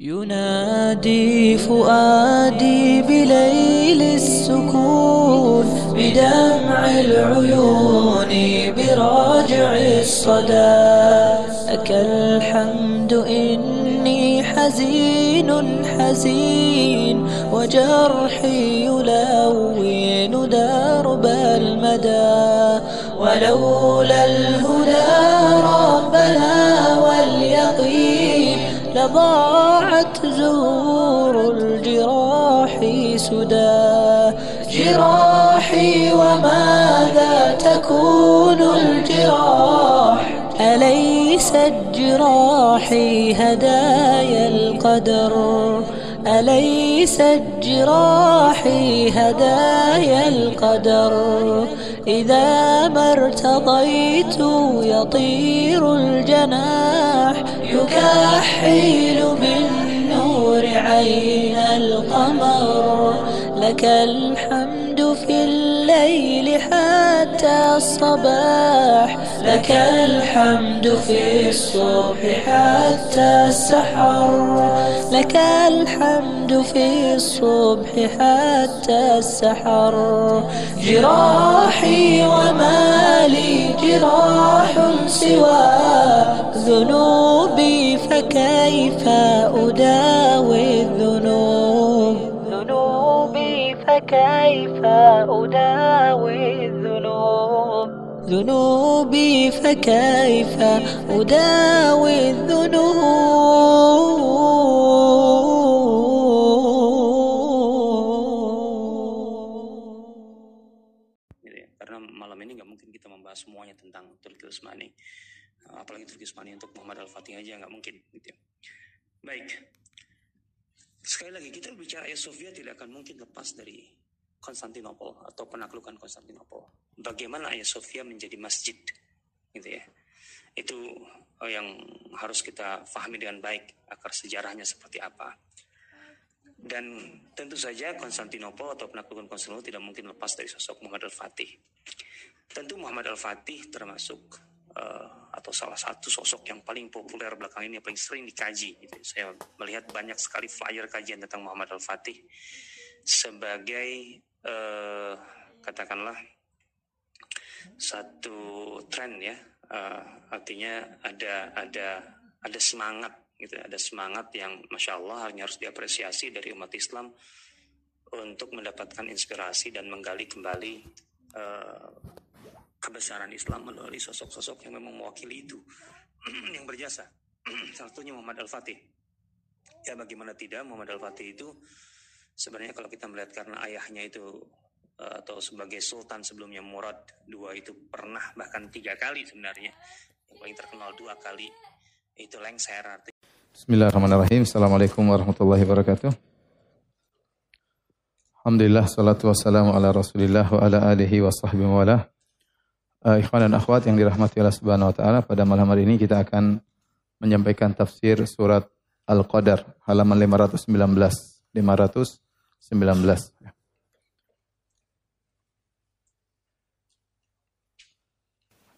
ينادي فؤادي بليل السكون بدمع العيون براجع الصدى. لك الحمد إني حزين حزين وجرحي يلون درب المدى. ولولا الهدى ربنا لضاعت زهور الجراح سدى. جراحي وماذا تكون الجراح؟ أليست جراحي هدايا القدر؟ أليست جراحي هدايا القدر؟ إذا ما ارتضيت يطير الجناح. يكحل من نور عين القمر لك الحمد حتى الصباح لك الحمد في الصبح حتى السحر. لك الحمد في الصبح حتى السحر. جراحي وما لي جراح سوى. ذنوبي فكيف أداوي الذنوب؟ فكيف أداوي الذنوب ذنوبي فكيف أداوي الذنوب gitu ya. Karena malam ini nggak mungkin kita membahas semuanya tentang Turki Usmani. Uh, Apalagi Turki Usmani untuk Muhammad Al-Fatih aja nggak mungkin. Gitu ya. Baik. Sekali lagi kita bicara Ayah Sofia tidak akan mungkin lepas dari Konstantinopel atau penaklukan Konstantinopel. Bagaimana Ayah Sofia menjadi masjid, gitu ya. Itu uh, yang harus kita pahami dengan baik akar sejarahnya seperti apa. Dan tentu saja Konstantinopel atau penaklukan Konstantinopel tidak mungkin lepas dari sosok Muhammad Al-Fatih. Tentu Muhammad Al-Fatih termasuk eh, atau salah satu sosok yang paling populer belakang ini yang paling sering dikaji. Gitu. Saya melihat banyak sekali flyer kajian tentang Muhammad Al-Fatih sebagai eh, katakanlah satu tren ya. Eh, artinya ada ada ada semangat gitu ada semangat yang masya Allah hanya harus diapresiasi dari umat Islam untuk mendapatkan inspirasi dan menggali kembali eh, kebesaran Islam melalui sosok-sosok yang memang mewakili itu yang berjasa salah satunya Muhammad Al-Fatih ya bagaimana tidak Muhammad Al-Fatih itu sebenarnya kalau kita melihat karena ayahnya itu eh, atau sebagai sultan sebelumnya Murad dua itu pernah bahkan tiga kali sebenarnya yang paling terkenal dua kali itu lengser artinya Bismillahirrahmanirrahim. Assalamualaikum warahmatullahi wabarakatuh. Alhamdulillah, salatu wassalamu ala rasulillah wa ala alihi wa sahbihi wa ala. Uh, ikhwan dan akhwat yang dirahmati Allah subhanahu wa ta'ala, pada malam hari ini kita akan menyampaikan tafsir surat Al-Qadar, halaman 519. 519.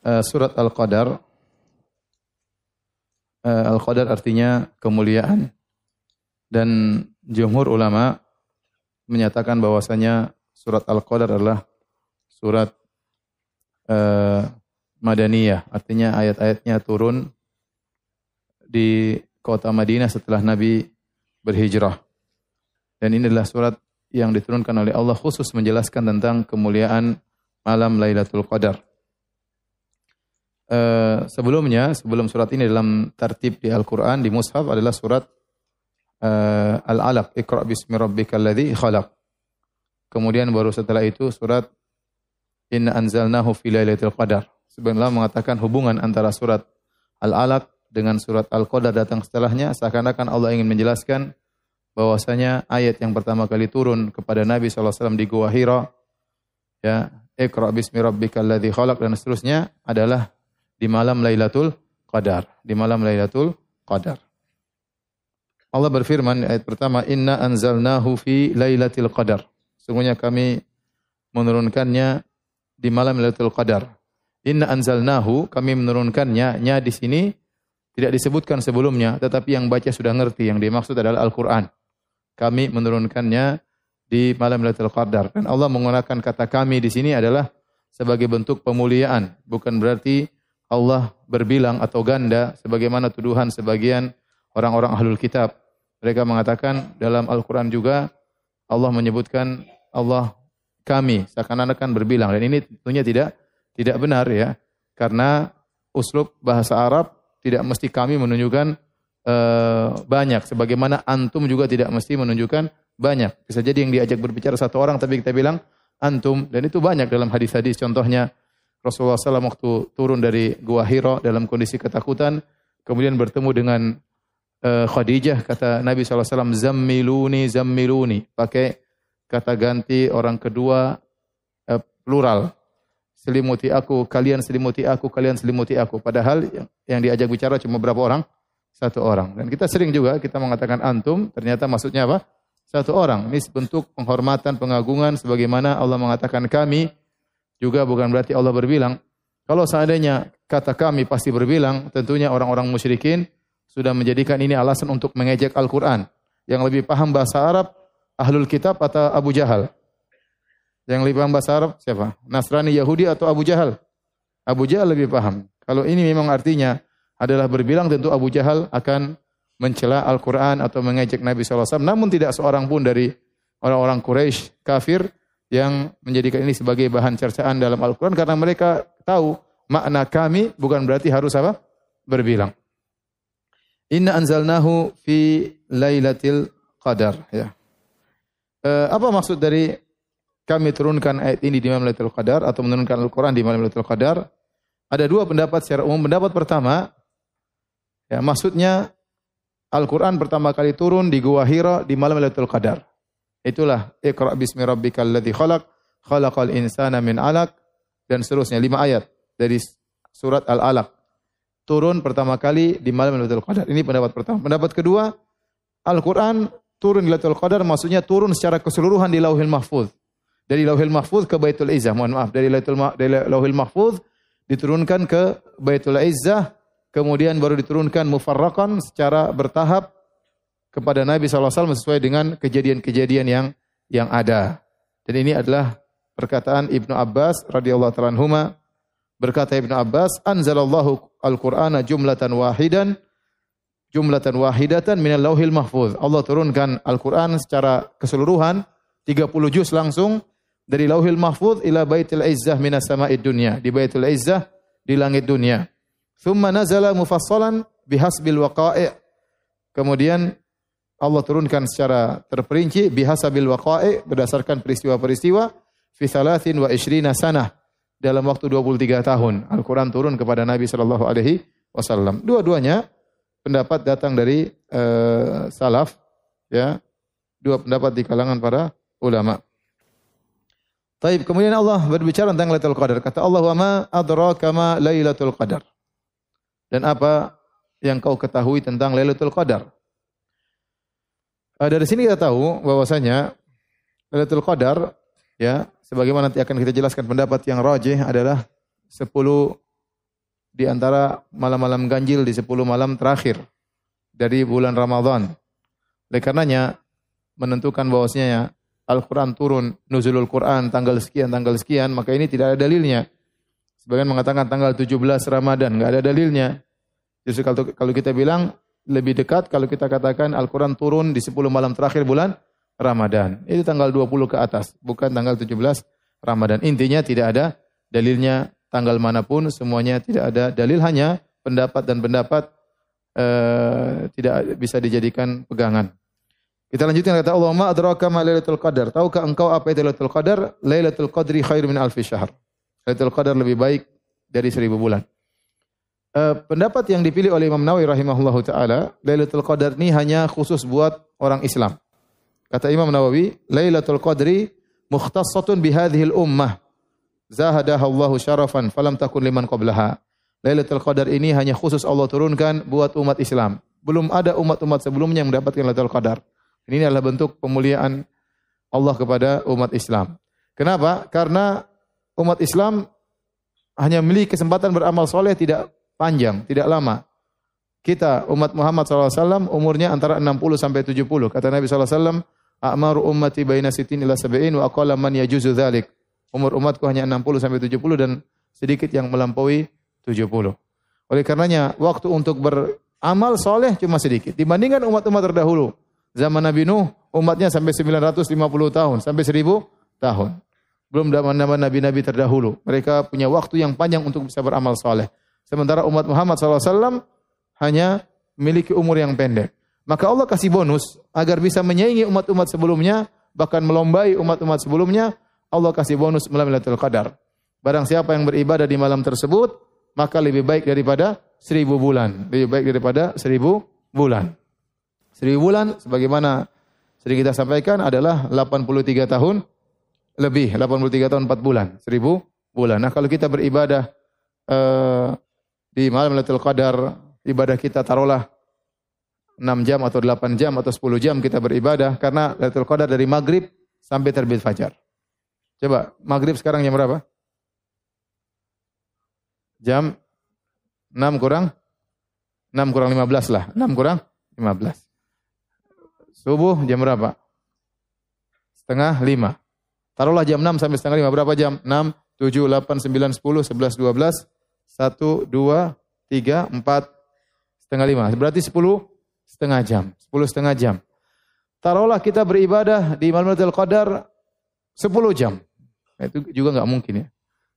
Uh, surat Al-Qadar uh, Al-Qadar artinya kemuliaan. Dan jumhur ulama menyatakan bahwasanya surat Al-Qadar adalah surat uh, Madaniyah. Artinya ayat-ayatnya turun di kota Madinah setelah Nabi berhijrah. Dan ini adalah surat yang diturunkan oleh Allah khusus menjelaskan tentang kemuliaan malam Lailatul Qadar. Uh, sebelumnya, sebelum surat ini dalam tertib di Al-Quran, di Mushaf adalah surat uh, Al-Alaq, Iqra' bismi rabbikal ladzi khalaq. Kemudian baru setelah itu surat Inna anzalnahu fi lailatul qadar. Sebenarnya mengatakan hubungan antara surat Al-Alaq dengan surat Al-Qadar datang setelahnya seakan-akan Allah ingin menjelaskan bahwasanya ayat yang pertama kali turun kepada Nabi SAW di Gua Hira ya Iqra' bismi rabbikal ladzi khalaq dan seterusnya adalah di malam Lailatul Qadar, di malam Lailatul Qadar. Allah berfirman ayat pertama, "Inna anzalnahu fi Lailatul Qadar." Sungguhnya kami menurunkannya di malam Lailatul Qadar. Inna anzalnahu, kami menurunkannya, nya di sini tidak disebutkan sebelumnya, tetapi yang baca sudah ngerti. Yang dimaksud adalah Al-Quran. Kami menurunkannya di malam Lailatul Qadar. Dan Allah menggunakan kata kami di sini adalah sebagai bentuk pemuliaan. Bukan berarti Allah berbilang atau ganda sebagaimana tuduhan sebagian orang-orang ahlul kitab. Mereka mengatakan dalam Al-Quran juga Allah menyebutkan Allah kami seakan-akan berbilang. Dan ini tentunya tidak tidak benar ya. Karena uslub bahasa Arab tidak mesti kami menunjukkan uh, banyak. Sebagaimana antum juga tidak mesti menunjukkan banyak. Bisa jadi yang diajak berbicara satu orang tapi kita bilang antum. Dan itu banyak dalam hadis-hadis. Contohnya Rasulullah SAW waktu turun dari Gua Hira dalam kondisi ketakutan, kemudian bertemu dengan uh, Khadijah, kata Nabi SAW, zammiluni, zammiluni. Pakai kata ganti orang kedua uh, plural. Selimuti aku, kalian selimuti aku, kalian selimuti aku. Padahal yang, yang diajak bicara cuma berapa orang? Satu orang. Dan kita sering juga kita mengatakan antum, ternyata maksudnya apa? Satu orang. Ini bentuk penghormatan, pengagungan sebagaimana Allah mengatakan kami juga bukan berarti Allah berbilang. Kalau seandainya kata kami pasti berbilang, tentunya orang-orang musyrikin sudah menjadikan ini alasan untuk mengejek Al-Quran. Yang lebih paham bahasa Arab, Ahlul Kitab atau Abu Jahal? Yang lebih paham bahasa Arab siapa? Nasrani, Yahudi atau Abu Jahal? Abu Jahal lebih paham. Kalau ini memang artinya adalah berbilang tentu Abu Jahal akan mencela Al-Quran atau mengejek Nabi SAW. Namun tidak seorang pun dari orang-orang Quraisy kafir yang menjadikan ini sebagai bahan cercaan dalam Al-Quran karena mereka tahu makna kami bukan berarti harus apa? Berbilang. Inna anzalnahu fi lailatul qadar. Ya. E, apa maksud dari kami turunkan ayat ini di malam Lailatul Qadar atau menurunkan Al-Quran di malam Lailatul Qadar? Ada dua pendapat secara umum. Pendapat pertama, ya maksudnya Al-Quran pertama kali turun di Gua Hira di malam Lailatul Qadar. Itulah Iqra bismi rabbikal ladzi khalaq, khalaqal insana min 'alaq dan seterusnya lima ayat dari surat Al-Alaq. Turun pertama kali di malam Lailatul Qadar. Ini pendapat pertama. Pendapat kedua, Al-Qur'an turun di Lailatul Qadar maksudnya turun secara keseluruhan di Lauhil Mahfuz. Dari Lauhil Mahfuz ke Baitul Izzah. Mohon maaf, dari Lailatul dari Lauhil Mahfuz diturunkan ke Baitul Izzah, kemudian baru diturunkan mufarraqan secara bertahap kepada Nabi SAW sesuai dengan kejadian-kejadian yang yang ada. Dan ini adalah perkataan Ibnu Abbas radhiyallahu taala berkata Ibnu Abbas anzalallahu al-Qur'ana jumlatan wahidan jumlatan wahidatan minal lauhil mahfuz. Allah turunkan Al-Qur'an secara keseluruhan 30 juz langsung dari lauhil mahfuz ila baitil izzah minas sama'id dunya di baitul izzah di langit dunia. Thumma nazala mufassalan bihasbil waqa'i' Kemudian Allah turunkan secara terperinci bihasabil waqa'i berdasarkan peristiwa-peristiwa fi salatin wa ishrina sanah dalam waktu 23 tahun. Al-Quran turun kepada Nabi Shallallahu Alaihi Wasallam. Dua-duanya pendapat datang dari uh, salaf, ya, dua pendapat di kalangan para ulama. Taib. Kemudian Allah berbicara tentang Lailatul Qadar. Kata Allah, "Wa ma adraka ma Lailatul Qadar." Dan apa yang kau ketahui tentang Lailatul Qadar? Uh, dari sini kita tahu bahwasanya Lailatul Qadar ya, sebagaimana nanti akan kita jelaskan pendapat yang rajih adalah 10 di antara malam-malam ganjil di 10 malam terakhir dari bulan Ramadan. Oleh karenanya menentukan bahwasanya Al-Quran turun, nuzulul Quran tanggal sekian, tanggal sekian, maka ini tidak ada dalilnya. Sebagian mengatakan tanggal 17 Ramadan, nggak ada dalilnya. Justru kalau, kalau kita bilang lebih dekat kalau kita katakan Al-Quran turun di 10 malam terakhir bulan Ramadan. Itu tanggal 20 ke atas, bukan tanggal 17 Ramadan. Intinya tidak ada dalilnya tanggal mana pun, semuanya tidak ada dalil hanya pendapat dan pendapat uh, tidak bisa dijadikan pegangan. Kita lanjutkan kata Allah, "Ma adraka ma Lailatul Qadar?" Tahukah engkau apa itu Lailatul Qadar? Lailatul Qadri khair min alfi syahr. Lailatul Qadar lebih baik dari seribu bulan. Uh, pendapat yang dipilih oleh Imam Nawawi rahimahullah taala, Lailatul Qadar ini hanya khusus buat orang Islam. Kata Imam Nawawi, Lailatul Qadri mukhtassatun bihadhil ummah. Zahadaha Allahu syarafan falam takun liman qablaha. Lailatul Qadar ini hanya khusus Allah turunkan buat umat Islam. Belum ada umat-umat sebelumnya yang mendapatkan Lailatul Qadar. Ini adalah bentuk pemuliaan Allah kepada umat Islam. Kenapa? Karena umat Islam hanya memiliki kesempatan beramal soleh tidak panjang, tidak lama. kita umat Muhammad SAW umurnya antara 60 sampai 70. Kata Nabi SAW, A'maru ummati baina sitin ila sab'in wa aqala man yajuzu dhalik. Umur umatku hanya 60 sampai 70 dan sedikit yang melampaui 70. Oleh karenanya waktu untuk beramal soleh cuma sedikit. Dibandingkan umat-umat terdahulu. Zaman Nabi Nuh umatnya sampai 950 tahun, sampai 1000 tahun. Belum zaman Nabi-Nabi terdahulu. Mereka punya waktu yang panjang untuk bisa beramal soleh. Sementara umat Muhammad SAW hanya memiliki umur yang pendek. Maka Allah kasih bonus agar bisa menyaingi umat-umat sebelumnya, bahkan melombai umat-umat sebelumnya, Allah kasih bonus melalui Lailatul Qadar. Barang siapa yang beribadah di malam tersebut, maka lebih baik daripada seribu bulan. Lebih baik daripada seribu bulan. Seribu bulan, sebagaimana sering kita sampaikan adalah 83 tahun lebih, 83 tahun 4 bulan, seribu bulan. Nah kalau kita beribadah uh, di malam Lailatul Qadar, ibadah kita taruhlah 6 jam atau 8 jam atau 10 jam kita beribadah karena Lailatul Qadar dari maghrib sampai terbit fajar. Coba maghrib sekarang jam berapa? Jam 6 kurang 6 kurang 15 lah. 6 kurang 15. Subuh jam berapa? Setengah 5. Taruhlah jam 6 sampai setengah 5. Berapa jam? 6, 7, 8, 9, 10, 11, 12, 1, 2, 3, 4, setengah 5. Berarti 10 setengah jam. 10 setengah jam. Taruhlah kita beribadah di malam Lailatul Qadar 10 jam. Nah, itu juga nggak mungkin ya.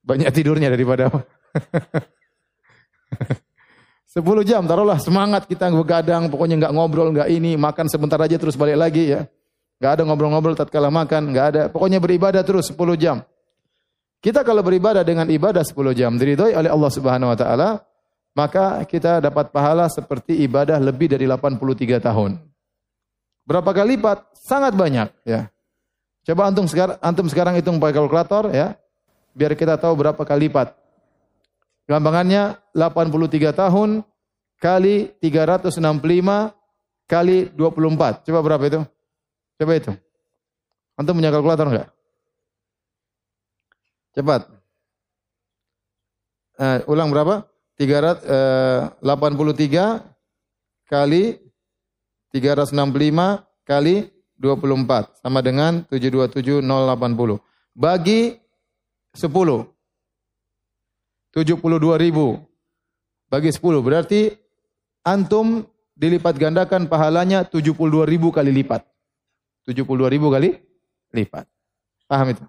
Banyak tidurnya daripada 10 jam taruhlah semangat kita begadang pokoknya nggak ngobrol nggak ini makan sebentar aja terus balik lagi ya nggak ada ngobrol-ngobrol tatkala makan nggak ada pokoknya beribadah terus 10 jam kita kalau beribadah dengan ibadah 10 jam diridhoi oleh Allah Subhanahu wa taala maka kita dapat pahala seperti ibadah lebih dari 83 tahun. Berapa kali lipat? Sangat banyak ya. Coba antum sekarang antum sekarang hitung pakai kalkulator ya. Biar kita tahu berapa kali lipat. Gampangannya 83 tahun kali 365 kali 24. Coba berapa itu? Coba itu. Antum punya kalkulator enggak? Cepat. Uh, ulang berapa? 383 eh, kali 365 kali 24 sama dengan 727080. Bagi 10. 72 ribu. Bagi 10. Berarti antum dilipat gandakan pahalanya 72 ribu kali lipat. 72 ribu kali lipat. Paham itu?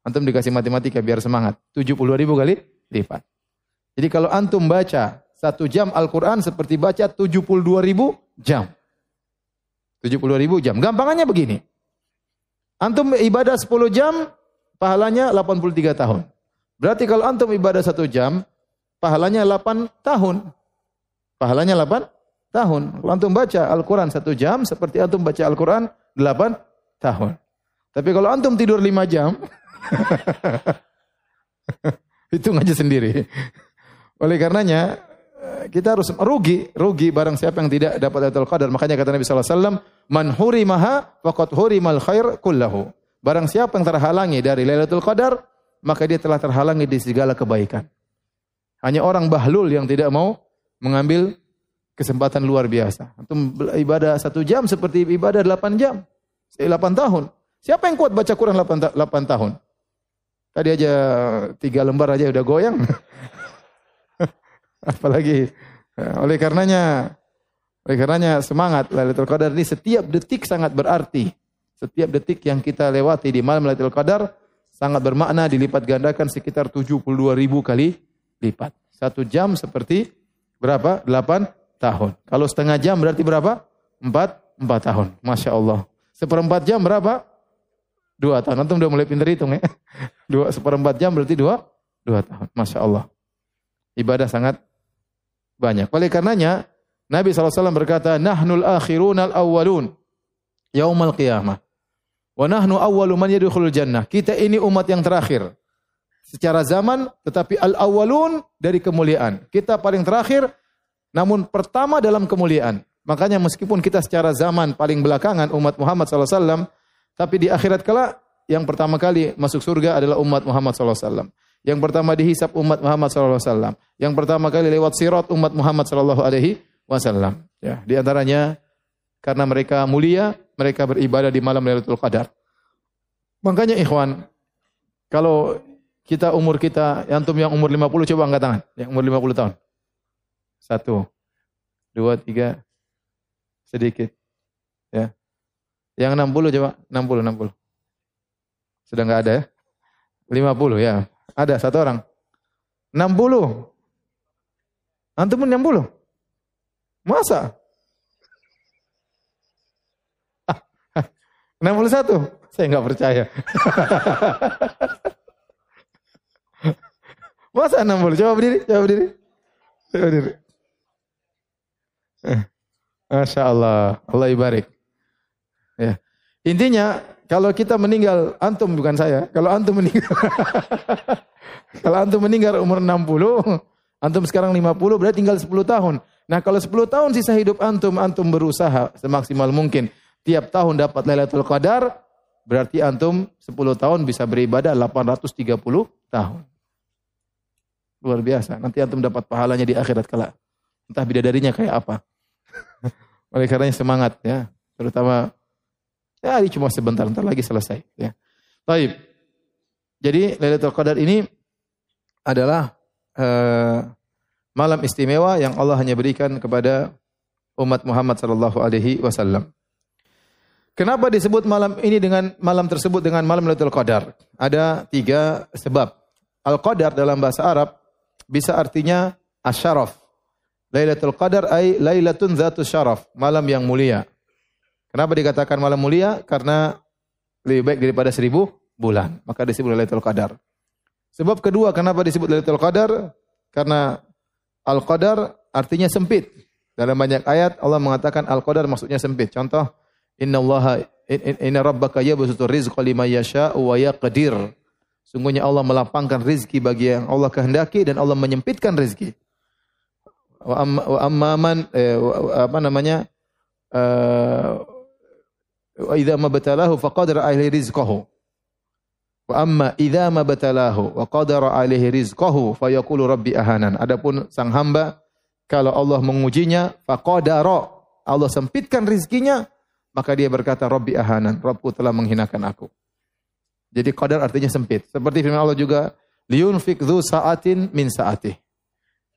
Antum dikasih matematika biar semangat. 70 ribu kali lipat. Jadi kalau antum baca satu jam Al-Quran seperti baca 72 ribu jam. 72 ribu jam. Gampangannya begini. Antum ibadah 10 jam, pahalanya 83 tahun. Berarti kalau antum ibadah satu jam, pahalanya 8 tahun. Pahalanya 8 tahun. Kalau antum baca Al-Quran satu jam, seperti antum baca Al-Quran 8 tahun. Tapi kalau antum tidur 5 jam, hitung aja sendiri. Oleh karenanya kita harus rugi, rugi barang siapa yang tidak dapat Lailatul Qadar. Makanya kata Nabi sallallahu alaihi wasallam, "Man hurimaha faqad hurimal khair kullahu." Barang siapa yang terhalangi dari Lailatul Qadar, maka dia telah terhalangi di segala kebaikan. Hanya orang bahlul yang tidak mau mengambil kesempatan luar biasa. Untuk ibadah satu jam seperti ibadah delapan jam. Delapan tahun. Siapa yang kuat baca Quran delapan tahun? Tadi aja tiga lembar aja udah goyang. Apalagi ya, oleh karenanya oleh karenanya semangat Lailatul Qadar ini setiap detik sangat berarti. Setiap detik yang kita lewati di malam Lailatul Qadar sangat bermakna dilipat gandakan sekitar 72 ribu kali lipat. Satu jam seperti berapa? 8 tahun. Kalau setengah jam berarti berapa? 4, 4 tahun. Masya Allah. Seperempat jam berapa? Dua tahun. Nanti udah mulai pinter hitung ya. Dua, seperempat jam berarti dua, dua tahun. Masya Allah. Ibadah sangat banyak. Oleh karenanya Nabi SAW berkata, Nahnul akhirun al awwalun yaumal qiyamah. Wa nahnu awwalu man yadkhulul jannah. Kita ini umat yang terakhir. Secara zaman tetapi al awwalun dari kemuliaan. Kita paling terakhir namun pertama dalam kemuliaan. Makanya meskipun kita secara zaman paling belakangan umat Muhammad SAW, tapi di akhirat kala yang pertama kali masuk surga adalah umat Muhammad SAW. Yang pertama dihisap umat Muhammad SAW. Yang pertama kali lewat sirat umat Muhammad SAW. Ya, di antaranya karena mereka mulia, mereka beribadah di malam Lailatul Qadar. Makanya ikhwan, kalau kita umur kita, antum yang umur 50 coba angkat tangan, yang umur 50 tahun. Satu, dua, tiga, sedikit. Ya. Yang 60 coba, 60, 60. Sudah nggak ada ya? 50 ya. Ada satu orang. 60. Antum pun 60. Masa? 61. Saya nggak percaya. Masa 60? Coba berdiri, coba berdiri. Coba berdiri. Eh, Masya Allah. Allah ibarik. Ya. Intinya, kalau kita meninggal, antum bukan saya. Kalau antum meninggal, kalau antum meninggal umur 60, antum sekarang 50, berarti tinggal 10 tahun. Nah kalau 10 tahun sisa hidup antum, antum berusaha semaksimal mungkin. Tiap tahun dapat Lailatul Qadar, berarti antum 10 tahun bisa beribadah 830 tahun. Luar biasa. Nanti antum dapat pahalanya di akhirat kala. Entah bidadarinya kayak apa. Oleh karenanya semangat ya. Terutama ya ini cuma sebentar, ntar lagi selesai ya. Baik. Jadi Lailatul Qadar ini adalah uh, malam istimewa yang Allah hanya berikan kepada umat Muhammad sallallahu alaihi wasallam. Kenapa disebut malam ini dengan malam tersebut dengan malam Lailatul Qadar? Ada tiga sebab. Al-Qadar dalam bahasa Arab bisa artinya asyaraf. Lailatul Qadar ay lailatun zatus syaraf, malam yang mulia. Kenapa dikatakan malam mulia? Karena lebih baik daripada seribu bulan. Maka disebut Lailatul Qadar. Sebab kedua, kenapa disebut Lailatul Qadar? Karena Al-Qadar artinya sempit. Dalam banyak ayat Allah mengatakan Al-Qadar maksudnya sempit. Contoh, Inna Allah inna rabbaka yabsutu rizqa liman yasha'u wa yaqdir. Sungguhnya Allah melapangkan rizki bagi yang Allah kehendaki dan Allah menyempitkan rizki. Wa amman eh, apa namanya? Uh, wa idza mabtalahu faqadara alaihi rizqahu. Wa amma idza mabtalahu wa qadara alaihi rizqahu fayaqulu rabbi ahanan. Adapun sang hamba kalau Allah mengujinya faqadara Allah sempitkan rizkinya maka dia berkata rabbi ahanan. Rabbku telah menghinakan aku. Jadi qadar artinya sempit. Seperti firman Allah juga, liyunfik dzu sa'atin min sa'atih.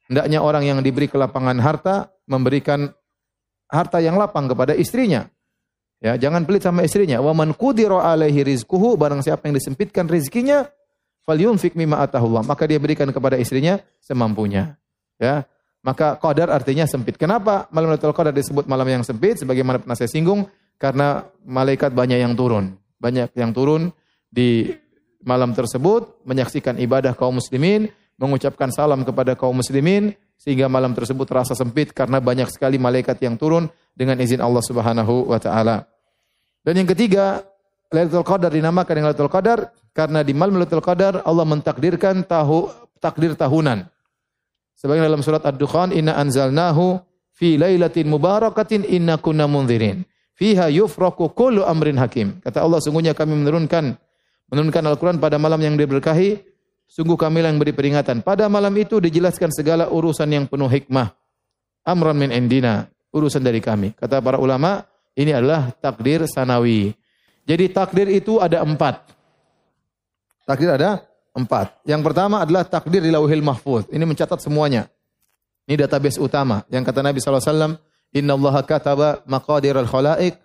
Hendaknya orang yang diberi kelapangan harta memberikan harta yang lapang kepada istrinya. Ya, jangan pelit sama istrinya. Wa man qudira alaihi rizquhu, barang siapa yang disempitkan rezekinya, falyunfik mimma atahullah. Maka dia berikan kepada istrinya semampunya. Ya. Maka qadar artinya sempit. Kenapa malam Lailatul Qadar disebut malam yang sempit? Sebagaimana pernah saya singgung, karena malaikat banyak yang turun. Banyak yang turun di malam tersebut menyaksikan ibadah kaum muslimin, mengucapkan salam kepada kaum muslimin sehingga malam tersebut terasa sempit karena banyak sekali malaikat yang turun dengan izin Allah Subhanahu wa taala. Dan yang ketiga, Lailatul Qadar dinamakan dengan Lailatul Qadar karena di malam Lailatul Qadar Allah mentakdirkan tahu takdir tahunan. Sebagaimana dalam surat Ad-Dukhan, "Inna anzalnahu fi lailatin mubarakatin inna kunna munzirin." Fiha yufraku kullu amrin hakim. Kata Allah, sungguhnya kami menurunkan menurunkan Al-Quran pada malam yang diberkahi, sungguh kami yang beri peringatan. Pada malam itu dijelaskan segala urusan yang penuh hikmah. Amran min indina, urusan dari kami. Kata para ulama, ini adalah takdir sanawi. Jadi takdir itu ada empat. Takdir ada empat. Yang pertama adalah takdir di lauhil mahfuz. Ini mencatat semuanya. Ini database utama. Yang kata Nabi SAW, Inna Allah kataba maqadir al-khalaik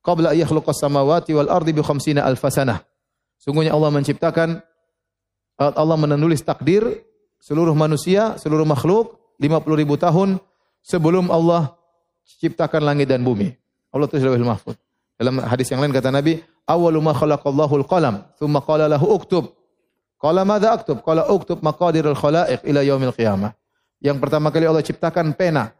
qabla yakhluqas samawati wal ardi bi khamsina alfasanah. Sungguhnya Allah menciptakan Allah menulis takdir seluruh manusia, seluruh makhluk 50 ribu tahun sebelum Allah ciptakan langit dan bumi. Allah tulis lauhil mahfuz. Dalam hadis yang lain kata Nabi, "Awwalu ma khalaqallahu al-qalam, tsumma qala lahu uktub." Qala madza aktub? Qala uktub maqadirul khalaiq ila yaumil qiyamah. Yang pertama kali Allah ciptakan pena.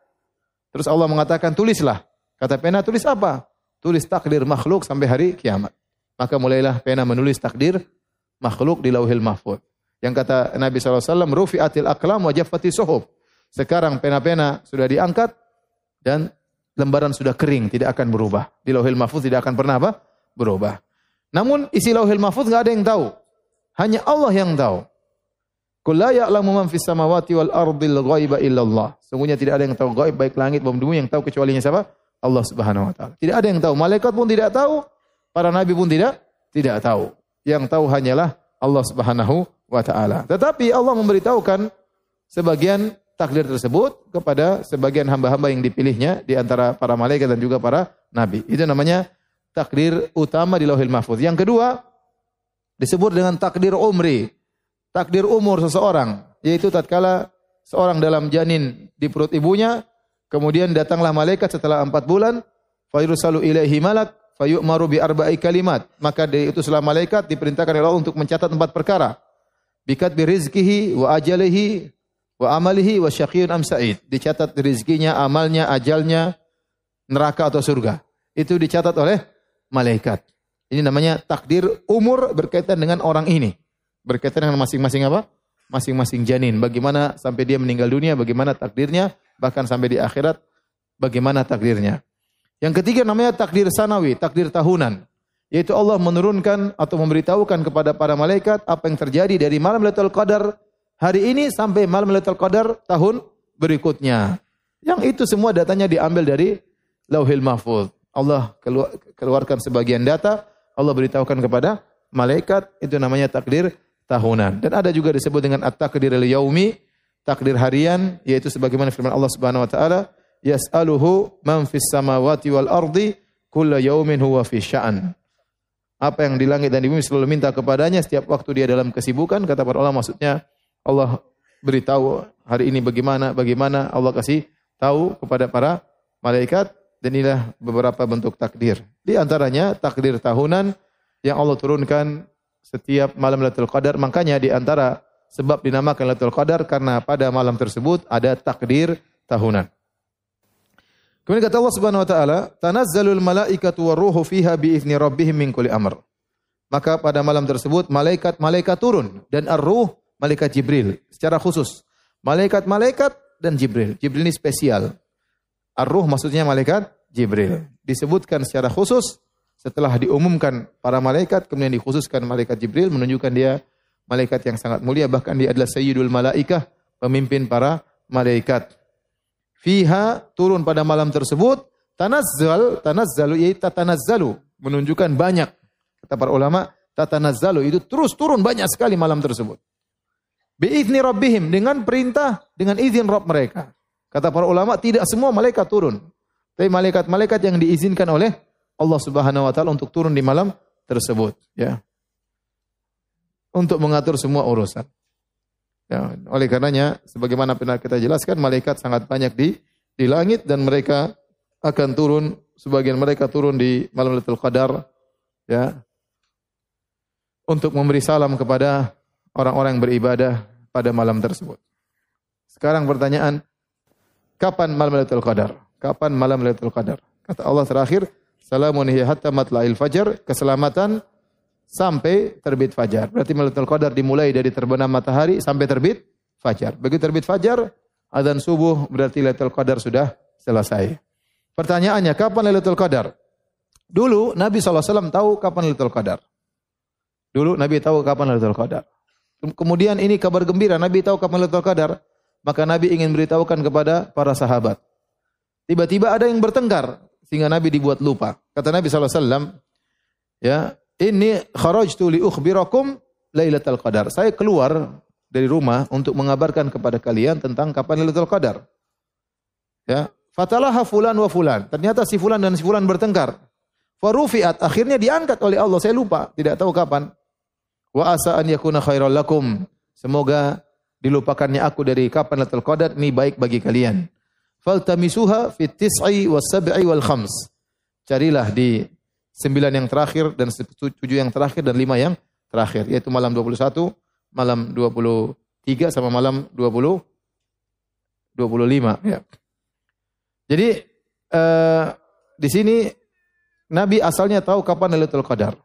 Terus Allah mengatakan tulislah. Kata pena tulis apa? Tulis takdir makhluk sampai hari kiamat. Maka mulailah pena menulis takdir makhluk di lauhil mahfud. Yang kata Nabi SAW, rufi'atil aklam wa jaffati suhub. Sekarang pena-pena sudah diangkat dan lembaran sudah kering, tidak akan berubah. Di lauhil mahfud tidak akan pernah apa? Berubah. Namun isi lauhil mahfud nggak ada yang tahu. Hanya Allah yang tahu. Qul la ya'lamu man fis samawati wal ardil ghaiba illallah. Sungguhnya tidak ada yang tahu gaib baik langit maupun bumi yang tahu kecuali siapa? Allah Subhanahu wa taala. Tidak ada yang tahu, malaikat pun tidak tahu, para nabi pun tidak tidak tahu. Yang tahu hanyalah Allah Subhanahu wa taala. Tetapi Allah memberitahukan sebagian takdir tersebut kepada sebagian hamba-hamba yang dipilihnya di antara para malaikat dan juga para nabi. Itu namanya takdir utama di Lauhil Mahfuz. Yang kedua disebut dengan takdir umri takdir umur seseorang, yaitu tatkala seorang dalam janin di perut ibunya, kemudian datanglah malaikat setelah empat bulan, fayursalu ilaihi malak, fayu'maru bi arba'i kalimat. Maka diutuslah malaikat diperintahkan oleh Allah untuk mencatat empat perkara. Bikat bi rizkihi wa ajalihi wa amalihi wa syaqiyun am sa'id. Dicatat rizkinya, amalnya, ajalnya, neraka atau surga. Itu dicatat oleh malaikat. Ini namanya takdir umur berkaitan dengan orang ini berkaitan dengan masing-masing apa? Masing-masing janin. Bagaimana sampai dia meninggal dunia, bagaimana takdirnya, bahkan sampai di akhirat, bagaimana takdirnya. Yang ketiga namanya takdir sanawi, takdir tahunan. Yaitu Allah menurunkan atau memberitahukan kepada para malaikat apa yang terjadi dari malam Lailatul Qadar hari ini sampai malam Lailatul Qadar tahun berikutnya. Yang itu semua datanya diambil dari Lauhil Mahfuz. Allah keluarkan sebagian data, Allah beritahukan kepada malaikat, itu namanya takdir tahunan. Dan ada juga disebut dengan at-takdir al-yaumi, takdir harian yaitu sebagaimana firman Allah Subhanahu wa taala, yas'aluhu man fis samawati wal ardi kulla yaumin huwa fi sya'an. Apa yang di langit dan di bumi selalu minta kepadanya setiap waktu dia dalam kesibukan kata para ulama maksudnya Allah beritahu hari ini bagaimana bagaimana Allah kasih tahu kepada para malaikat dan inilah beberapa bentuk takdir. Di antaranya takdir tahunan yang Allah turunkan setiap malam Lailatul Qadar. Makanya di antara sebab dinamakan Lailatul Qadar karena pada malam tersebut ada takdir tahunan. Kemudian kata Allah Subhanahu wa taala, "Tanazzalul malaikatu waruhu fiha biizni rabbihim min kulli amr." Maka pada malam tersebut malaikat-malaikat turun dan ar-ruh malaikat Jibril secara khusus. Malaikat-malaikat dan Jibril. Jibril ini spesial. Ar-ruh maksudnya malaikat Jibril. Disebutkan secara khusus setelah diumumkan para malaikat, kemudian dikhususkan malaikat Jibril menunjukkan dia malaikat yang sangat mulia, bahkan dia adalah sayyidul malaikah, pemimpin para malaikat. Fiha turun pada malam tersebut, tanazzal, tanazzalu yaitu tatanazzalu, menunjukkan banyak. Kata para ulama, tatanazzalu itu terus turun banyak sekali malam tersebut. Biizni rabbihim dengan perintah dengan izin Rabb mereka. Kata para ulama tidak semua malaikat turun. Tapi malaikat-malaikat yang diizinkan oleh Allah Subhanahu wa taala untuk turun di malam tersebut, ya. Untuk mengatur semua urusan. Ya, oleh karenanya sebagaimana pernah kita jelaskan malaikat sangat banyak di di langit dan mereka akan turun sebagian mereka turun di malam Lailatul Qadar ya untuk memberi salam kepada orang-orang yang beribadah pada malam tersebut. Sekarang pertanyaan, kapan malam Lailatul Qadar? Kapan malam Lailatul Qadar? Kata Allah terakhir, Salamun hiya hatta matla'il fajar, keselamatan sampai terbit fajar. Berarti Lailatul Qadar dimulai dari terbenam matahari sampai terbit fajar. Begitu terbit fajar, adzan subuh berarti Lailatul Qadar sudah selesai. Pertanyaannya, kapan Lailatul Qadar? Dulu Nabi SAW tahu kapan Lailatul Qadar. Dulu Nabi tahu kapan Lailatul Qadar. Kemudian ini kabar gembira, Nabi tahu kapan Lailatul Qadar, maka Nabi ingin beritahukan kepada para sahabat. Tiba-tiba ada yang bertengkar sehingga Nabi dibuat lupa. Kata Nabi SAW, ya, ini kharajtu li ukhbirakum Lailatul Qadar. Saya keluar dari rumah untuk mengabarkan kepada kalian tentang kapan Lailatul Qadar. Ya, fatalaha fulan wa fulan. Ternyata si fulan dan si fulan bertengkar. Farufiat akhirnya diangkat oleh Allah. Saya lupa, tidak tahu kapan. Wa asa an yakuna khairal lakum. Semoga dilupakannya aku dari kapan Lailatul Qadar ini baik bagi kalian faltamisuha fit tis'i was sab'i wal khams. Carilah di sembilan yang terakhir dan tujuh yang terakhir dan lima yang terakhir yaitu malam 21, malam 23 sama malam 20 25 ya. Jadi uh, di sini Nabi asalnya tahu kapan Lailatul Qadar.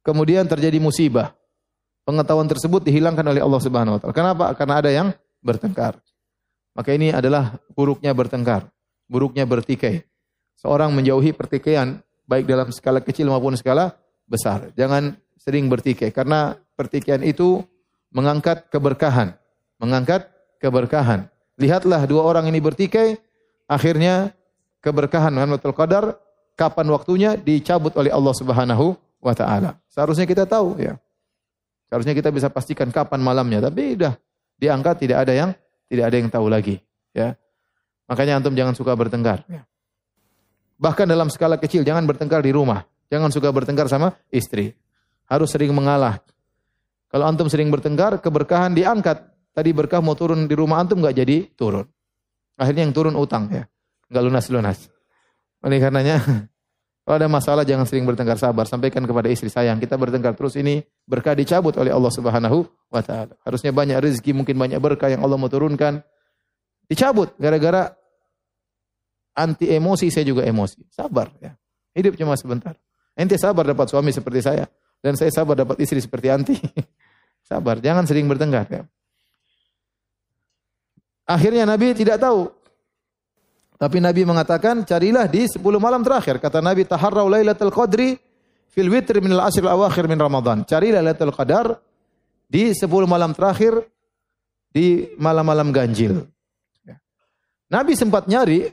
Kemudian terjadi musibah. Pengetahuan tersebut dihilangkan oleh Allah Subhanahu wa taala. Kenapa? Karena ada yang bertengkar. Maka ini adalah buruknya bertengkar, buruknya bertikai. Seorang menjauhi pertikaian baik dalam skala kecil maupun skala besar. Jangan sering bertikai karena pertikaian itu mengangkat keberkahan, mengangkat keberkahan. Lihatlah dua orang ini bertikai, akhirnya keberkahan Lailatul Qadar kapan waktunya dicabut oleh Allah Subhanahu wa taala. Seharusnya kita tahu ya. Seharusnya kita bisa pastikan kapan malamnya, tapi sudah diangkat tidak ada yang tidak ada yang tahu lagi, ya. Makanya antum jangan suka bertengkar. Ya. Bahkan dalam skala kecil jangan bertengkar di rumah. Jangan suka bertengkar sama istri. Harus sering mengalah. Kalau antum sering bertengkar, keberkahan diangkat. Tadi berkah mau turun di rumah antum nggak jadi turun. Akhirnya yang turun utang ya. Nggak lunas-lunas. Oleh karenanya kalau ada masalah jangan sering bertengkar sabar. Sampaikan kepada istri sayang kita bertengkar terus ini berkah dicabut oleh Allah Subhanahu wa taala. Harusnya banyak rezeki, mungkin banyak berkah yang Allah mau turunkan. Dicabut gara-gara anti emosi saya juga emosi. Sabar ya. Hidup cuma sebentar. Ente sabar dapat suami seperti saya dan saya sabar dapat istri seperti anti. sabar, jangan sering bertengkar ya. Akhirnya Nabi tidak tahu. Tapi Nabi mengatakan, carilah di 10 malam terakhir. Kata Nabi, taharrau lailatul qadri fil witr min al-ashr al-awakhir min Ramadan. Carilah lailatul qadar di 10 malam terakhir di malam-malam ganjil. Ya. Nabi sempat nyari,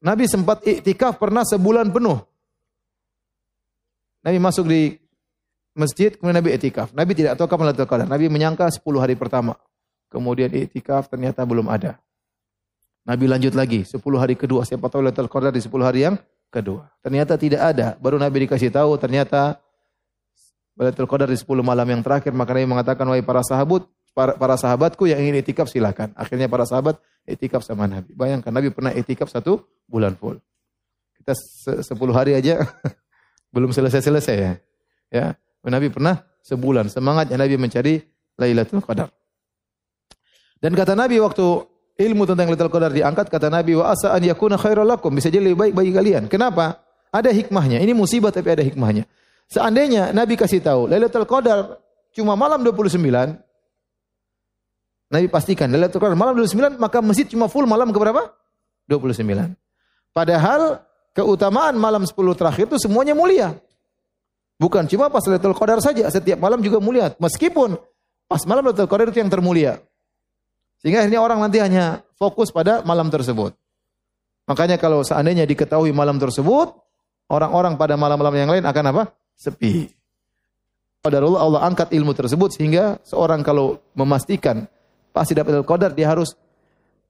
Nabi sempat iktikaf pernah sebulan penuh. Nabi masuk di masjid, kemudian Nabi iktikaf. Nabi tidak tahu kapan Lailatul Qadar. Nabi menyangka 10 hari pertama. Kemudian iktikaf ternyata belum ada. Nabi lanjut lagi, 10 hari kedua. Siapa tahu Lailatul Qadar di 10 hari yang kedua. Ternyata tidak ada. Baru Nabi dikasih tahu ternyata Lailatul Qadar di 10 malam yang terakhir. Maka Nabi mengatakan, wahai para sahabat, para, para sahabatku yang ingin itikaf silakan. Akhirnya para sahabat itikaf sama Nabi. Bayangkan Nabi pernah itikaf satu bulan full. Kita 10 hari aja belum selesai-selesai ya. Ya, Nabi pernah sebulan semangatnya Nabi mencari Lailatul Qadar. Dan kata Nabi waktu ilmu tentang Lailatul Qadar diangkat kata Nabi wa asa an yakuna khairal lakum bisa jadi lebih baik bagi kalian. Kenapa? Ada hikmahnya. Ini musibah tapi ada hikmahnya. Seandainya Nabi kasih tahu Lailatul Qadar cuma malam 29 Nabi pastikan Lailatul Qadar malam 29 maka masjid cuma full malam ke berapa? 29. Padahal keutamaan malam 10 terakhir itu semuanya mulia. Bukan cuma pas Lailatul Qadar saja, setiap malam juga mulia. Meskipun pas malam Lailatul Qadar itu yang termulia. Sehingga akhirnya orang nanti hanya fokus pada malam tersebut. Makanya kalau seandainya diketahui malam tersebut, orang-orang pada malam-malam yang lain akan apa? Sepi. Qadarullah Allah angkat ilmu tersebut sehingga seorang kalau memastikan pasti dapat Lailatul Qadar dia harus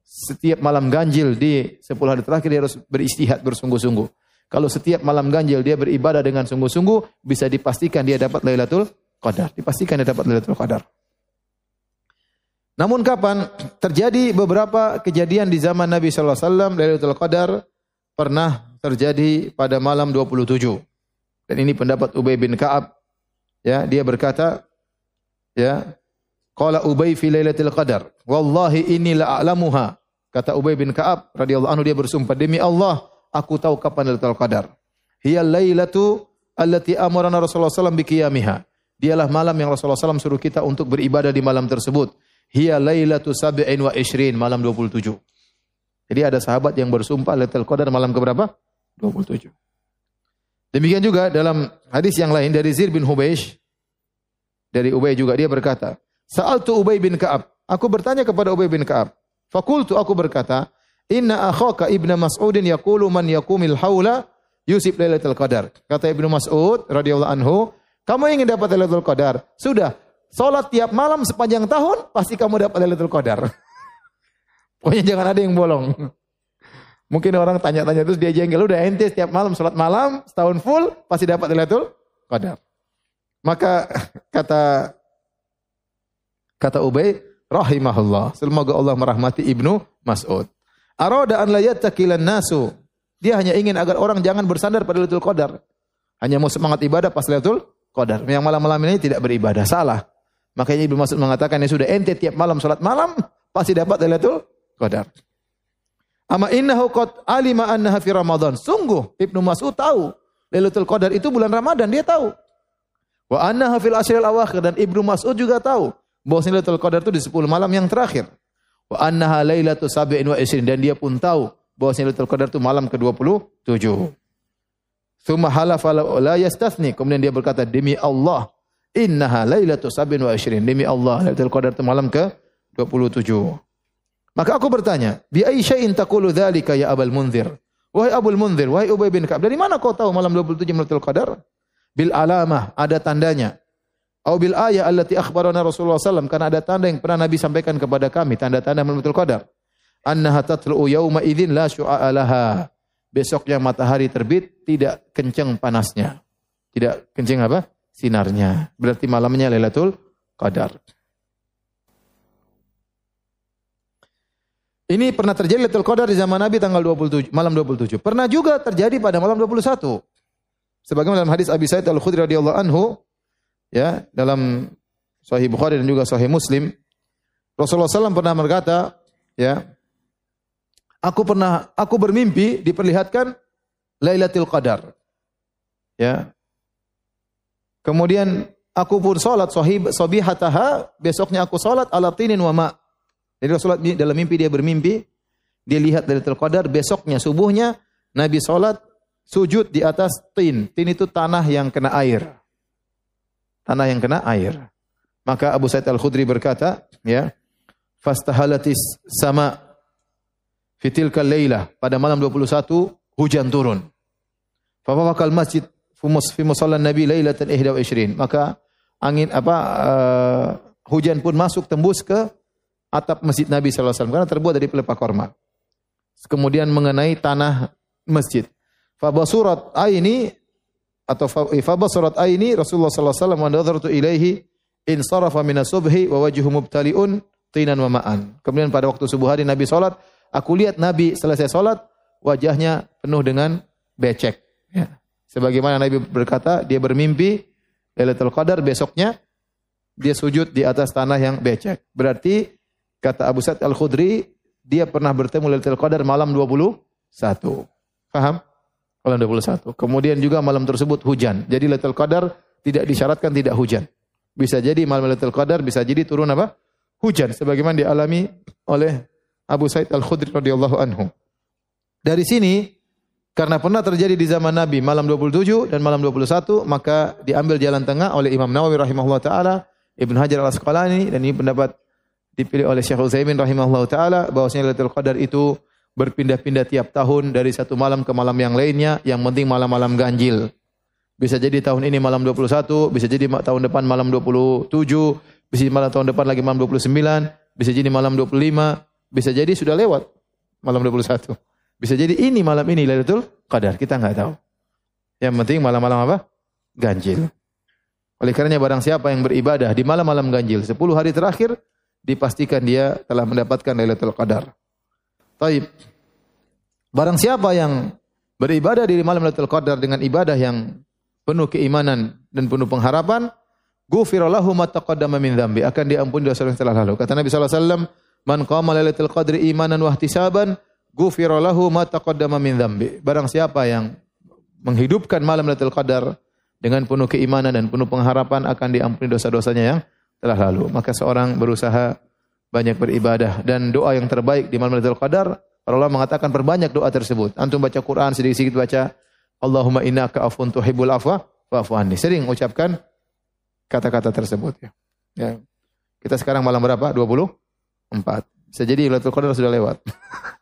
setiap malam ganjil di 10 hari terakhir dia harus beristihad bersungguh-sungguh. Kalau setiap malam ganjil dia beribadah dengan sungguh-sungguh, bisa dipastikan dia dapat Lailatul Qadar. Dipastikan dia dapat Lailatul Qadar. Namun kapan terjadi beberapa kejadian di zaman Nabi sallallahu alaihi wasallam Lailatul Qadar pernah terjadi pada malam 27. Dan ini pendapat Ubay bin Ka'ab. Ya, dia berkata ya, qala Ubay fi Lailatul Qadar, wallahi inni la a'lamuha. Kata Ubay bin Ka'ab radhiyallahu anhu dia bersumpah demi Allah aku tahu kapan Lailatul Qadar. Hiya lailatu allati amarana Rasulullah SAW biqiyamiha. Dialah malam yang Rasulullah SAW suruh kita untuk beribadah di malam tersebut. Hiya lailatu sab'in wa ishrin, malam 27. Jadi ada sahabat yang bersumpah Lailatul Qadar malam keberapa? 27. Demikian juga dalam hadis yang lain dari Zir bin Hubeish dari Ubay juga dia berkata, "Sa'altu Ubay bin Ka'ab." Aku bertanya kepada Ubay bin Ka'ab. Fakultu aku berkata, Inna akhaka Ibnu Mas'udin yaqulu man yaqumil haula yusib Lailatul Qadar. Kata Ibnu Mas'ud radhiyallahu anhu, kamu ingin dapat Lailatul Qadar? Sudah, salat tiap malam sepanjang tahun pasti kamu dapat Lailatul Qadar. Pokoknya jangan ada yang bolong. Mungkin orang tanya-tanya terus dia jengkel, udah ente setiap malam salat malam setahun full pasti dapat Lailatul Qadar. Maka kata kata Ubay rahimahullah, semoga Allah merahmati Ibnu Mas'ud. Arada an la nasu. Dia hanya ingin agar orang jangan bersandar pada Lailatul Qadar. Hanya mau semangat ibadah pas Lailatul Qadar. Yang malam-malam ini tidak beribadah. Salah. Makanya Ibnu Mas'ud mengatakan ya sudah ente tiap malam salat malam pasti dapat Lailatul Qadar. Ama innahu qad alima annaha fi Ramadan. Sungguh Ibnu Mas'ud tahu Lailatul Qadar itu bulan Ramadan, dia tahu. Wa annaha fil ashril awakhir dan Ibnu Mas'ud juga tahu bahwa Lailatul Qadar itu di 10 malam yang terakhir. Wa annaha lailatu sab'in wa isrin dan dia pun tahu bahwa Lailatul Qadar itu malam ke-27. Tsumma halafa la yastathni. Kemudian dia berkata demi Allah Innaha lailatu sabin wa ishirin. Demi Allah, Lailatul Qadar itu malam ke 27. Maka aku bertanya, bi ayyi syai'in taqulu dzalika ya Abul Munzir? Wahai Abul Munzir, wahai Ubay bin Ka'ab, dari mana kau tahu malam 27 Lailatul Qadar? Bil alamah, ada tandanya. Au bil ayah allati akhbarana Rasulullah SAW karena ada tanda yang pernah Nabi sampaikan kepada kami, tanda-tanda Lailatul Qadar. Annaha tatlu'u yauma idzin la syu'a laha. Besoknya matahari terbit tidak kencang panasnya. Tidak kencang apa? Sinarnya. Berarti malamnya Lailatul Qadar. Ini pernah terjadi Lailatul Qadar di zaman Nabi tanggal 27, malam 27. Pernah juga terjadi pada malam 21. Sebagaimana dalam hadis Abi Sa'id Al-Khudri radhiyallahu anhu, ya, dalam Sahih Bukhari dan juga Sahih Muslim, Rasulullah SAW pernah berkata, ya, aku pernah, aku bermimpi diperlihatkan Lailatul Qadar. Ya. Kemudian aku pun salat sahib sabihataha, besoknya aku salat ala tinin wa ma. Jadi Rasulullah dalam mimpi dia bermimpi, dia lihat Lailatul Qadar, besoknya subuhnya Nabi salat sujud di atas tin. Tin itu tanah yang kena air. Tanah yang kena air. Maka Abu Sa'id Al-Khudri berkata, ya, fastahalatis sama fitilkal laila pada malam 21 hujan turun. Fawaqal masjid fi musalla Nabi lailatan 21. Maka angin apa uh, hujan pun masuk tembus ke atap masjid Nabi sallallahu alaihi wasallam karena terbuat dari pelepah korma. Kemudian mengenai tanah masjid. Fabasurat aini atau fabasurat aini Rasulullah sallallahu alaihi wasallam wa nadartu ilaihi in sarafa min subhi wa wajhu mubtaliun tinan wa ma'an. Kemudian pada waktu subuh hari Nabi salat, aku lihat Nabi selesai salat wajahnya penuh dengan becek. Ya. Sebagaimana Nabi berkata, dia bermimpi Lailatul Qadar besoknya dia sujud di atas tanah yang becek. Berarti kata Abu Sa'id Al-Khudri, dia pernah bertemu Lailatul Qadar malam 21. Paham? Malam 21. Kemudian juga malam tersebut hujan. Jadi Lailatul Qadar tidak disyaratkan tidak hujan. Bisa jadi malam Lailatul Qadar bisa jadi turun apa? Hujan sebagaimana dialami oleh Abu Sa'id Al-Khudri radhiyallahu anhu. Dari sini karena pernah terjadi di zaman Nabi malam 27 dan malam 21, maka diambil jalan tengah oleh Imam Nawawi rahimahullah taala, Ibn Hajar al-Asqalani dan ini pendapat dipilih oleh Syekh Utsaimin rahimahullah taala bahwasanya Lailatul Qadar itu berpindah-pindah tiap tahun dari satu malam ke malam yang lainnya, yang penting malam-malam ganjil. Bisa jadi tahun ini malam 21, bisa jadi tahun depan malam 27, bisa jadi malam tahun depan lagi malam 29, bisa jadi malam 25, bisa jadi sudah lewat malam 21. Bisa jadi ini malam ini Lailatul Qadar, kita nggak tahu. Yang penting malam-malam apa? Ganjil. Oleh karenanya barang siapa yang beribadah di malam-malam ganjil 10 hari terakhir dipastikan dia telah mendapatkan Lailatul Qadar. Taib. Barang siapa yang beribadah di malam Lailatul Qadar dengan ibadah yang penuh keimanan dan penuh pengharapan, ghufira lahu ma taqaddama min dzambi, akan diampuni dosa yang telah lalu. Kata Nabi sallallahu alaihi wasallam, "Man qama Lailatul Qadri imanan wa ihtisaban, ghufira lahu ma taqaddama min. Barang siapa yang menghidupkan malam Lailatul Qadar dengan penuh keimanan dan penuh pengharapan akan diampuni dosa-dosanya yang telah lalu. Maka seorang berusaha banyak beribadah dan doa yang terbaik di malam Lailatul Qadar ulama mengatakan perbanyak doa tersebut. Antum baca Quran sedikit-sedikit baca Allahumma innaka afun tuhibbul afwa fa'fu anni. Sering ucapkan kata-kata tersebut ya. ya. Kita sekarang malam berapa? 24. Bisa jadi Lailatul Qadar sudah lewat.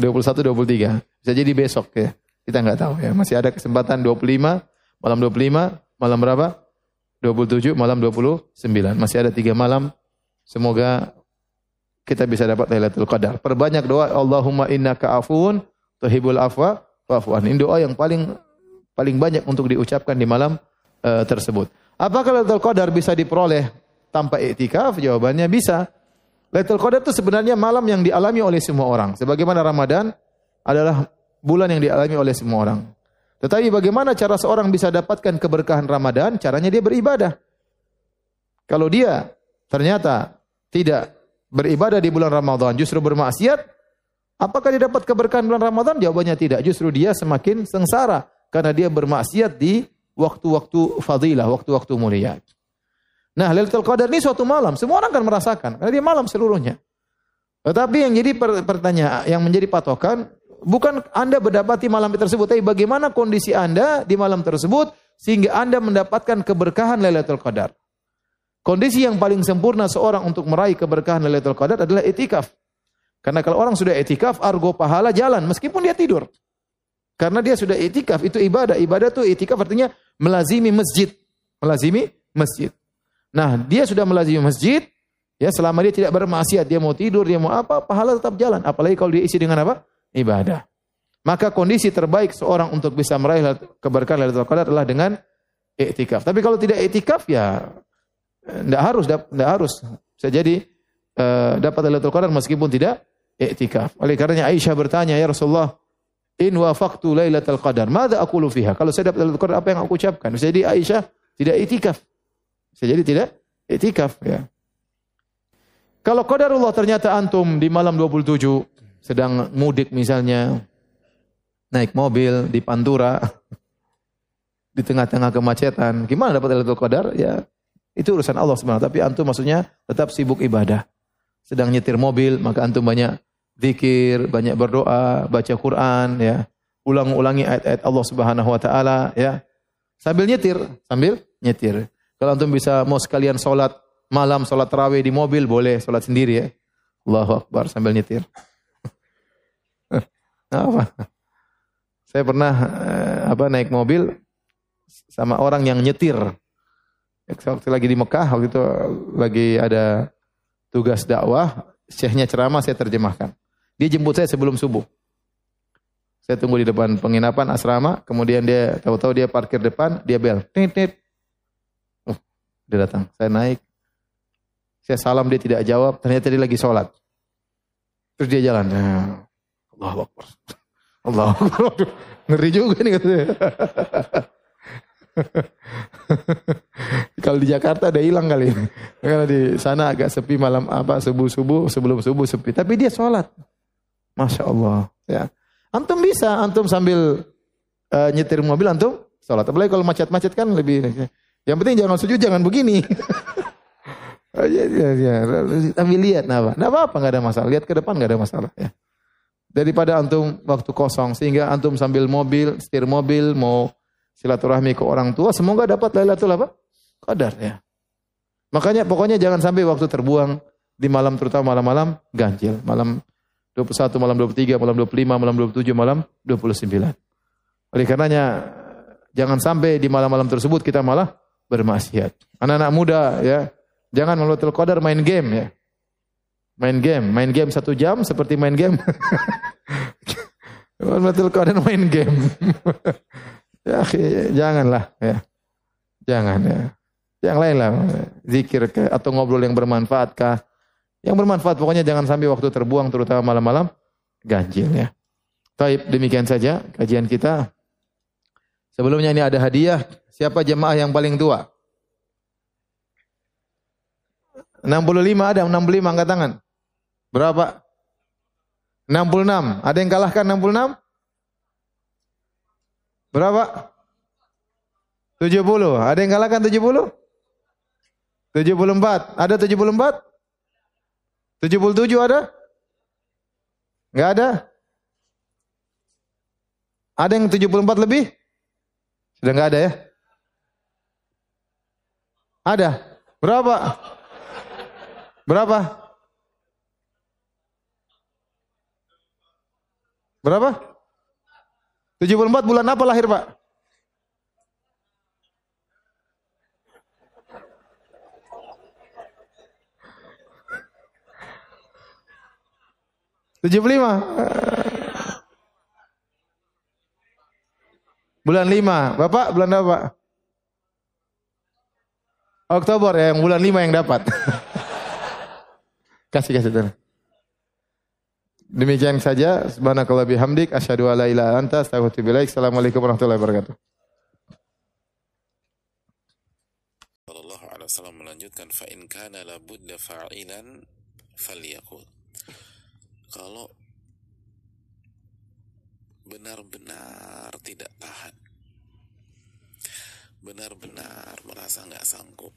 21 23. Bisa jadi besok ya. Kita nggak tahu ya. Masih ada kesempatan 25 malam 25 malam berapa? 27 malam 29. Masih ada tiga malam. Semoga kita bisa dapat Lailatul Qadar. Perbanyak doa Allahumma innaka afuun tuhibbul afwa fa'fu Ini doa yang paling paling banyak untuk diucapkan di malam uh, tersebut. Apakah Lailatul Qadar bisa diperoleh tanpa iktikaf? Jawabannya bisa. Lailatul Qadar itu sebenarnya malam yang dialami oleh semua orang. Sebagaimana Ramadan adalah bulan yang dialami oleh semua orang. Tetapi bagaimana cara seorang bisa dapatkan keberkahan Ramadan? Caranya dia beribadah. Kalau dia ternyata tidak beribadah di bulan Ramadan, justru bermaksiat, apakah dia dapat keberkahan bulan Ramadan? Jawabannya tidak. Justru dia semakin sengsara karena dia bermaksiat di waktu-waktu fadilah, waktu-waktu mulia. Nah, Lailatul Qadar ini suatu malam, semua orang akan merasakan karena dia malam seluruhnya. Tetapi yang jadi pertanyaan, yang menjadi patokan bukan Anda berdapati malam tersebut, tapi bagaimana kondisi Anda di malam tersebut sehingga Anda mendapatkan keberkahan Lailatul Qadar. Kondisi yang paling sempurna seorang untuk meraih keberkahan Lailatul Qadar adalah etikaf. Karena kalau orang sudah etikaf, argo pahala jalan meskipun dia tidur. Karena dia sudah etikaf, itu ibadah. Ibadah itu etikaf artinya melazimi masjid. Melazimi masjid. Nah, dia sudah melazimi masjid, ya selama dia tidak bermaksiat, dia mau tidur, dia mau apa, pahala tetap jalan. Apalagi kalau dia isi dengan apa? Ibadah. Maka kondisi terbaik seorang untuk bisa meraih keberkahan Lailatul Qadar adalah dengan iktikaf. Tapi kalau tidak iktikaf ya tidak harus tidak harus. Bisa jadi uh, dapat Lailatul Qadar meskipun tidak iktikaf. Oleh karenanya Aisyah bertanya, "Ya Rasulullah, in wafaqtu Lailatul Qadar, madza aqulu fiha?" Kalau saya dapat Lailatul Qadar apa yang aku ucapkan? Bisa jadi Aisyah tidak iktikaf. Bisa jadi tidak iktikaf ya. Kalau qadarullah ternyata antum di malam 27 sedang mudik misalnya, naik mobil di Pantura di tengah-tengah kemacetan. Gimana dapat Lailatul Qadar? Ya, itu urusan Allah SWT. Tapi antum maksudnya tetap sibuk ibadah. Sedang nyetir mobil, maka antum banyak zikir, banyak berdoa, baca Quran, ya. Ulang-ulangi ayat-ayat Allah Subhanahu wa taala, ya. Sambil nyetir, sambil nyetir. Kalau antum bisa mau sekalian sholat malam, sholat tarawih di mobil, boleh sholat sendiri ya. Allahu Akbar sambil nyetir. apa? Saya pernah eh, apa naik mobil sama orang yang nyetir. Waktu lagi di Mekah, waktu itu lagi ada tugas dakwah, syekhnya ceramah saya terjemahkan. Dia jemput saya sebelum subuh. Saya tunggu di depan penginapan asrama, kemudian dia tahu-tahu dia parkir depan, dia bel. Tit, tit. Dia datang. Saya naik. Saya salam dia tidak jawab, ternyata dia lagi sholat. Terus dia jalan. Ya. Allah Akbar. Allah Akbar. Ngeri juga nih katanya. Kalau di Jakarta udah hilang kali. Kalau di sana agak sepi malam apa subuh-subuh sebelum subuh sepi. Tapi dia sholat. Masya Allah. Ya. Antum bisa, antum sambil uh, nyetir mobil antum sholat. Apalagi kalau macet-macet kan lebih. Yang penting jangan sujud, jangan begini. ya, ya, ya. Tapi lihat, apa? Nah, apa-apa, nggak ada masalah. Lihat ke depan nggak ada masalah. Ya daripada antum waktu kosong sehingga antum sambil mobil, setir mobil mau silaturahmi ke orang tua semoga dapat Lailatul apa? Qadar ya. Makanya pokoknya jangan sampai waktu terbuang di malam terutama malam-malam ganjil, malam 21, malam 23, malam 25, malam 27, malam 29. Oleh karenanya jangan sampai di malam-malam tersebut kita malah bermaksiat. Anak-anak muda ya, jangan Lailatul Qadar main game ya. Main game, main game satu jam seperti main game. Betul Qadar main game. ya, janganlah ya. Jangan ya. Yang lain lah, zikir ke, atau ngobrol yang bermanfaat kah? Yang bermanfaat pokoknya jangan sampai waktu terbuang terutama malam-malam ganjil ya. Taib demikian saja kajian kita. Sebelumnya ini ada hadiah. Siapa jemaah yang paling tua? 65 ada, 65 angkat tangan. Berapa? 66. Ada yang kalahkan 66? Berapa? 70. Ada yang kalahkan 70? 74. Ada 74? 77 ada? Enggak ada? Ada yang 74 lebih? Sudah enggak ada ya? Ada. Berapa? Berapa? Berapa? 74 bulan apa lahir Pak? Tujuh puluh lima. Bulan lima. Bapak bulan apa? Oktober ya, yang bulan lima yang dapat. kasih kasih tuh. Demikian saja. Subhanakallah bihamdik. Asyadu ala ila anta. Astagfirullah. Assalamualaikum warahmatullahi wabarakatuh. Wasallam melanjutkan fa in kana fa'ilan. Kalau benar-benar tidak tahan, benar-benar merasa nggak sanggup,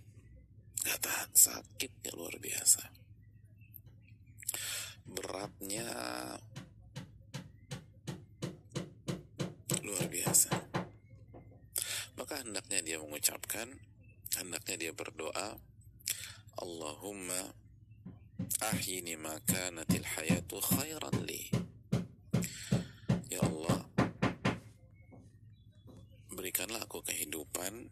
nggak tahan sakitnya luar biasa. Beratnya luar biasa. Maka hendak hendaknya dia mengucapkan hendaknya dia berdoa Allahumma ahyini ma kanatil hayatu khairan li kehidupan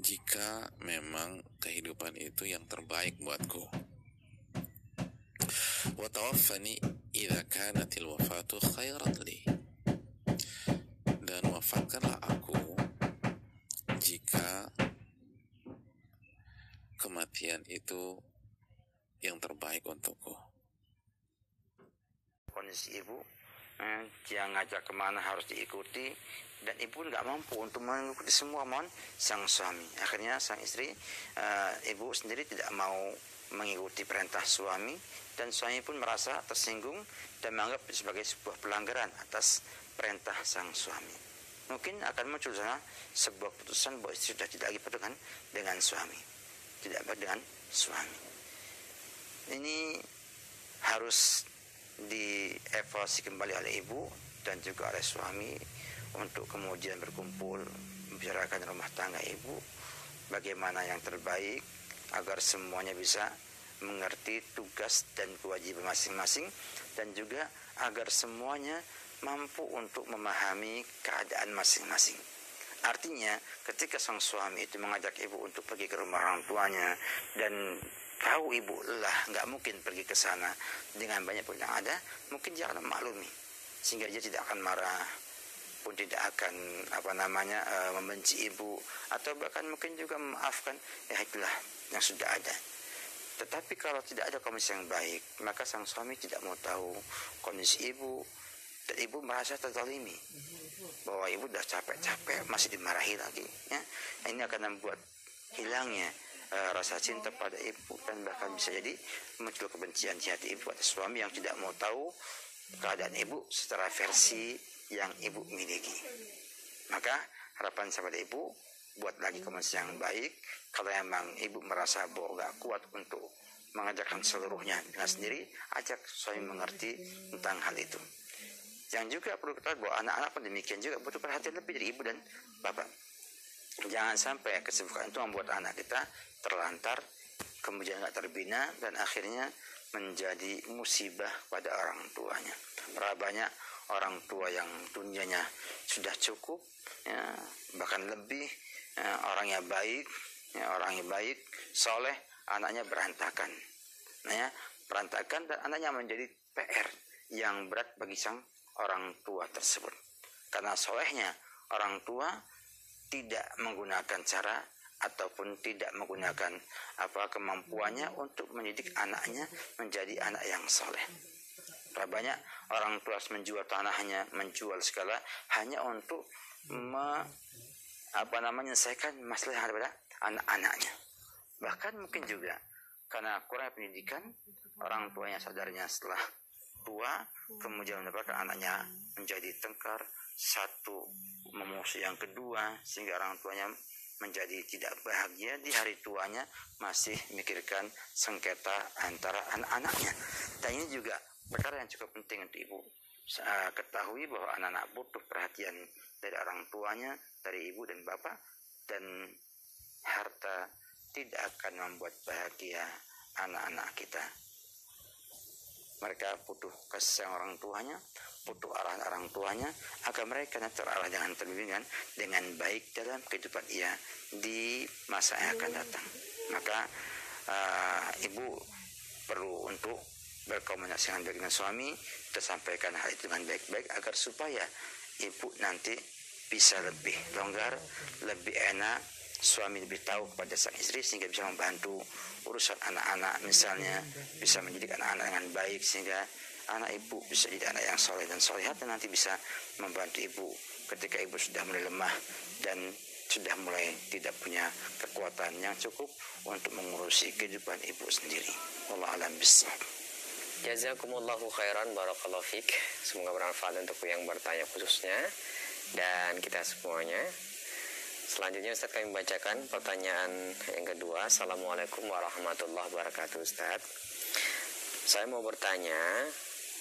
jika memang kehidupan itu yang terbaik buatku. Dan wafatkanlah aku jika kematian itu yang terbaik untukku. Kondisi ibu eh, dia ngajak ke mana harus diikuti dan ibu nggak mampu untuk mengikuti semua mohon sang suami. Akhirnya sang istri eh, ibu sendiri tidak mau mengikuti perintah suami dan suami pun merasa tersinggung dan menganggap sebagai sebuah pelanggaran atas perintah sang suami. Mungkin akan muncul sana sebuah putusan bahwa istri sudah tidak lagi berpegang dengan suami. Tidak dengan suami. Ini harus dievaluasi kembali oleh ibu dan juga oleh suami untuk kemudian berkumpul membicarakan rumah tangga ibu bagaimana yang terbaik agar semuanya bisa mengerti tugas dan kewajiban masing-masing dan juga agar semuanya mampu untuk memahami keadaan masing-masing. Artinya, ketika sang suami itu mengajak ibu untuk pergi ke rumah orang tuanya dan tahu ibu lah nggak mungkin pergi ke sana dengan banyak pun yang ada, mungkin dia akan maklumi sehingga dia tidak akan marah pun tidak akan apa namanya uh, membenci ibu atau bahkan mungkin juga memaafkan ya itulah yang sudah ada. Tetapi kalau tidak ada kondisi yang baik, maka sang suami tidak mau tahu kondisi ibu dan ibu merasa terzalimi bahwa ibu sudah capek-capek masih dimarahi lagi. Ya, ini akan membuat hilangnya uh, rasa cinta pada ibu dan bahkan bisa jadi muncul kebencian di hati ibu atas suami yang tidak mau tahu keadaan ibu secara versi yang ibu miliki. Maka harapan sahabat ibu buat lagi komunikasi yang baik. Kalau memang ibu merasa bahwa gak kuat untuk mengajarkan seluruhnya dengan sendiri, ajak suami mengerti tentang hal itu. Yang juga perlu kita bahwa anak-anak pun demikian juga butuh perhatian lebih dari ibu dan bapak. Jangan sampai kesibukan itu membuat anak kita terlantar, kemudian nggak terbina, dan akhirnya menjadi musibah pada orang tuanya. Berapa banyak orang tua yang dunianya sudah cukup, ya, bahkan lebih, ya, orangnya baik, ya, orangnya baik, soleh, anaknya berantakan. Nah, ya, berantakan dan anaknya menjadi PR yang berat bagi sang orang tua tersebut. Karena solehnya orang tua tidak menggunakan cara ataupun tidak menggunakan apa kemampuannya untuk mendidik anaknya menjadi anak yang soleh. Banyak orang tua menjual tanahnya, menjual segala hanya untuk me, apa namanya menyelesaikan masalah yang ada pada anak-anaknya. Bahkan mungkin juga karena kurang pendidikan, orang tuanya sadarnya setelah tua, kemudian mendapatkan anaknya menjadi tengkar, satu memusuh yang kedua, sehingga orang tuanya menjadi tidak bahagia di hari tuanya masih memikirkan sengketa antara anak-anaknya. Dan ini juga perkara yang cukup penting untuk ibu uh, ketahui bahwa anak-anak butuh perhatian dari orang tuanya, dari ibu dan bapak, dan harta tidak akan membuat bahagia anak-anak kita. Mereka butuh kasih orang tuanya, butuh arahan orang tuanya, agar mereka terarah dengan terbimbingan dengan baik dalam kehidupan ia di masa yang akan datang. Maka uh, ibu perlu untuk berkomunikasi dengan suami, kita sampaikan hal itu dengan baik-baik agar supaya ibu nanti bisa lebih longgar, lebih enak, suami lebih tahu kepada sang istri sehingga bisa membantu urusan anak-anak misalnya bisa mendidik anak-anak dengan baik sehingga anak ibu bisa jadi anak yang soleh dan solehat dan nanti bisa membantu ibu ketika ibu sudah mulai lemah dan sudah mulai tidak punya kekuatan yang cukup untuk mengurusi kehidupan ibu sendiri. Allah alam bisawab. Jazakumullahu khairan barakallahu fik. Semoga bermanfaat untuk yang bertanya khususnya dan kita semuanya. Selanjutnya Ustaz kami bacakan pertanyaan yang kedua. Assalamualaikum warahmatullahi wabarakatuh Ustaz. Saya mau bertanya,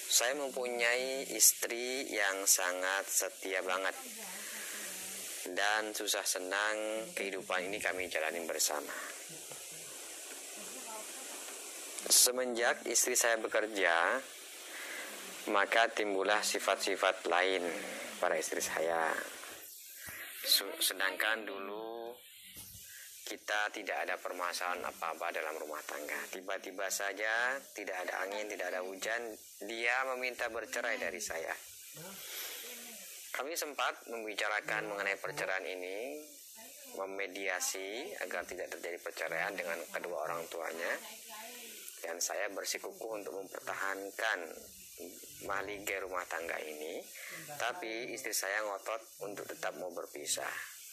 saya mempunyai istri yang sangat setia banget dan susah senang kehidupan ini kami jalani bersama. Semenjak istri saya bekerja, maka timbullah sifat-sifat lain pada istri saya. Sedangkan dulu kita tidak ada permasalahan apa-apa dalam rumah tangga. Tiba-tiba saja tidak ada angin, tidak ada hujan, dia meminta bercerai dari saya. Kami sempat membicarakan mengenai perceraian ini, memediasi agar tidak terjadi perceraian dengan kedua orang tuanya. Dan saya bersikukuh untuk mempertahankan mahligai rumah tangga ini. Tapi istri saya ngotot untuk tetap mau berpisah.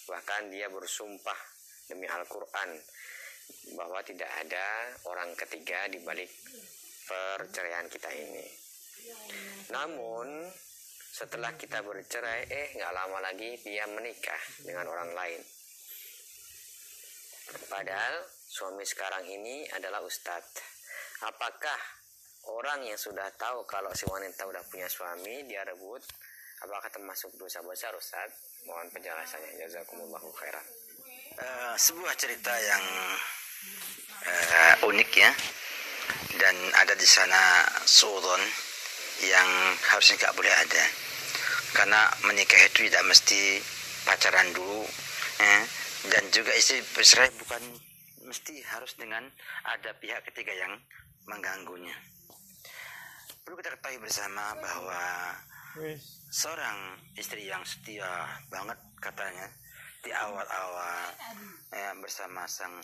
Bahkan dia bersumpah demi Al-Quran bahwa tidak ada orang ketiga di balik perceraian kita ini. Namun setelah kita bercerai, eh nggak lama lagi dia menikah dengan orang lain. Padahal suami sekarang ini adalah ustadz. Apakah orang yang sudah tahu kalau si wanita udah punya suami dia rebut, apakah termasuk dosa besar Ustaz? Mohon penjelasannya. Jazakumullahu khairan. Uh, sebuah cerita yang uh, unik ya dan ada di sana sudon yang harusnya nggak boleh ada karena menikah itu tidak mesti pacaran dulu eh, dan juga istri bercerai bukan mesti harus dengan ada pihak ketiga yang mengganggunya. Perlu kita ketahui bersama bahwa seorang istri yang setia banget katanya di awal-awal ya, bersama sang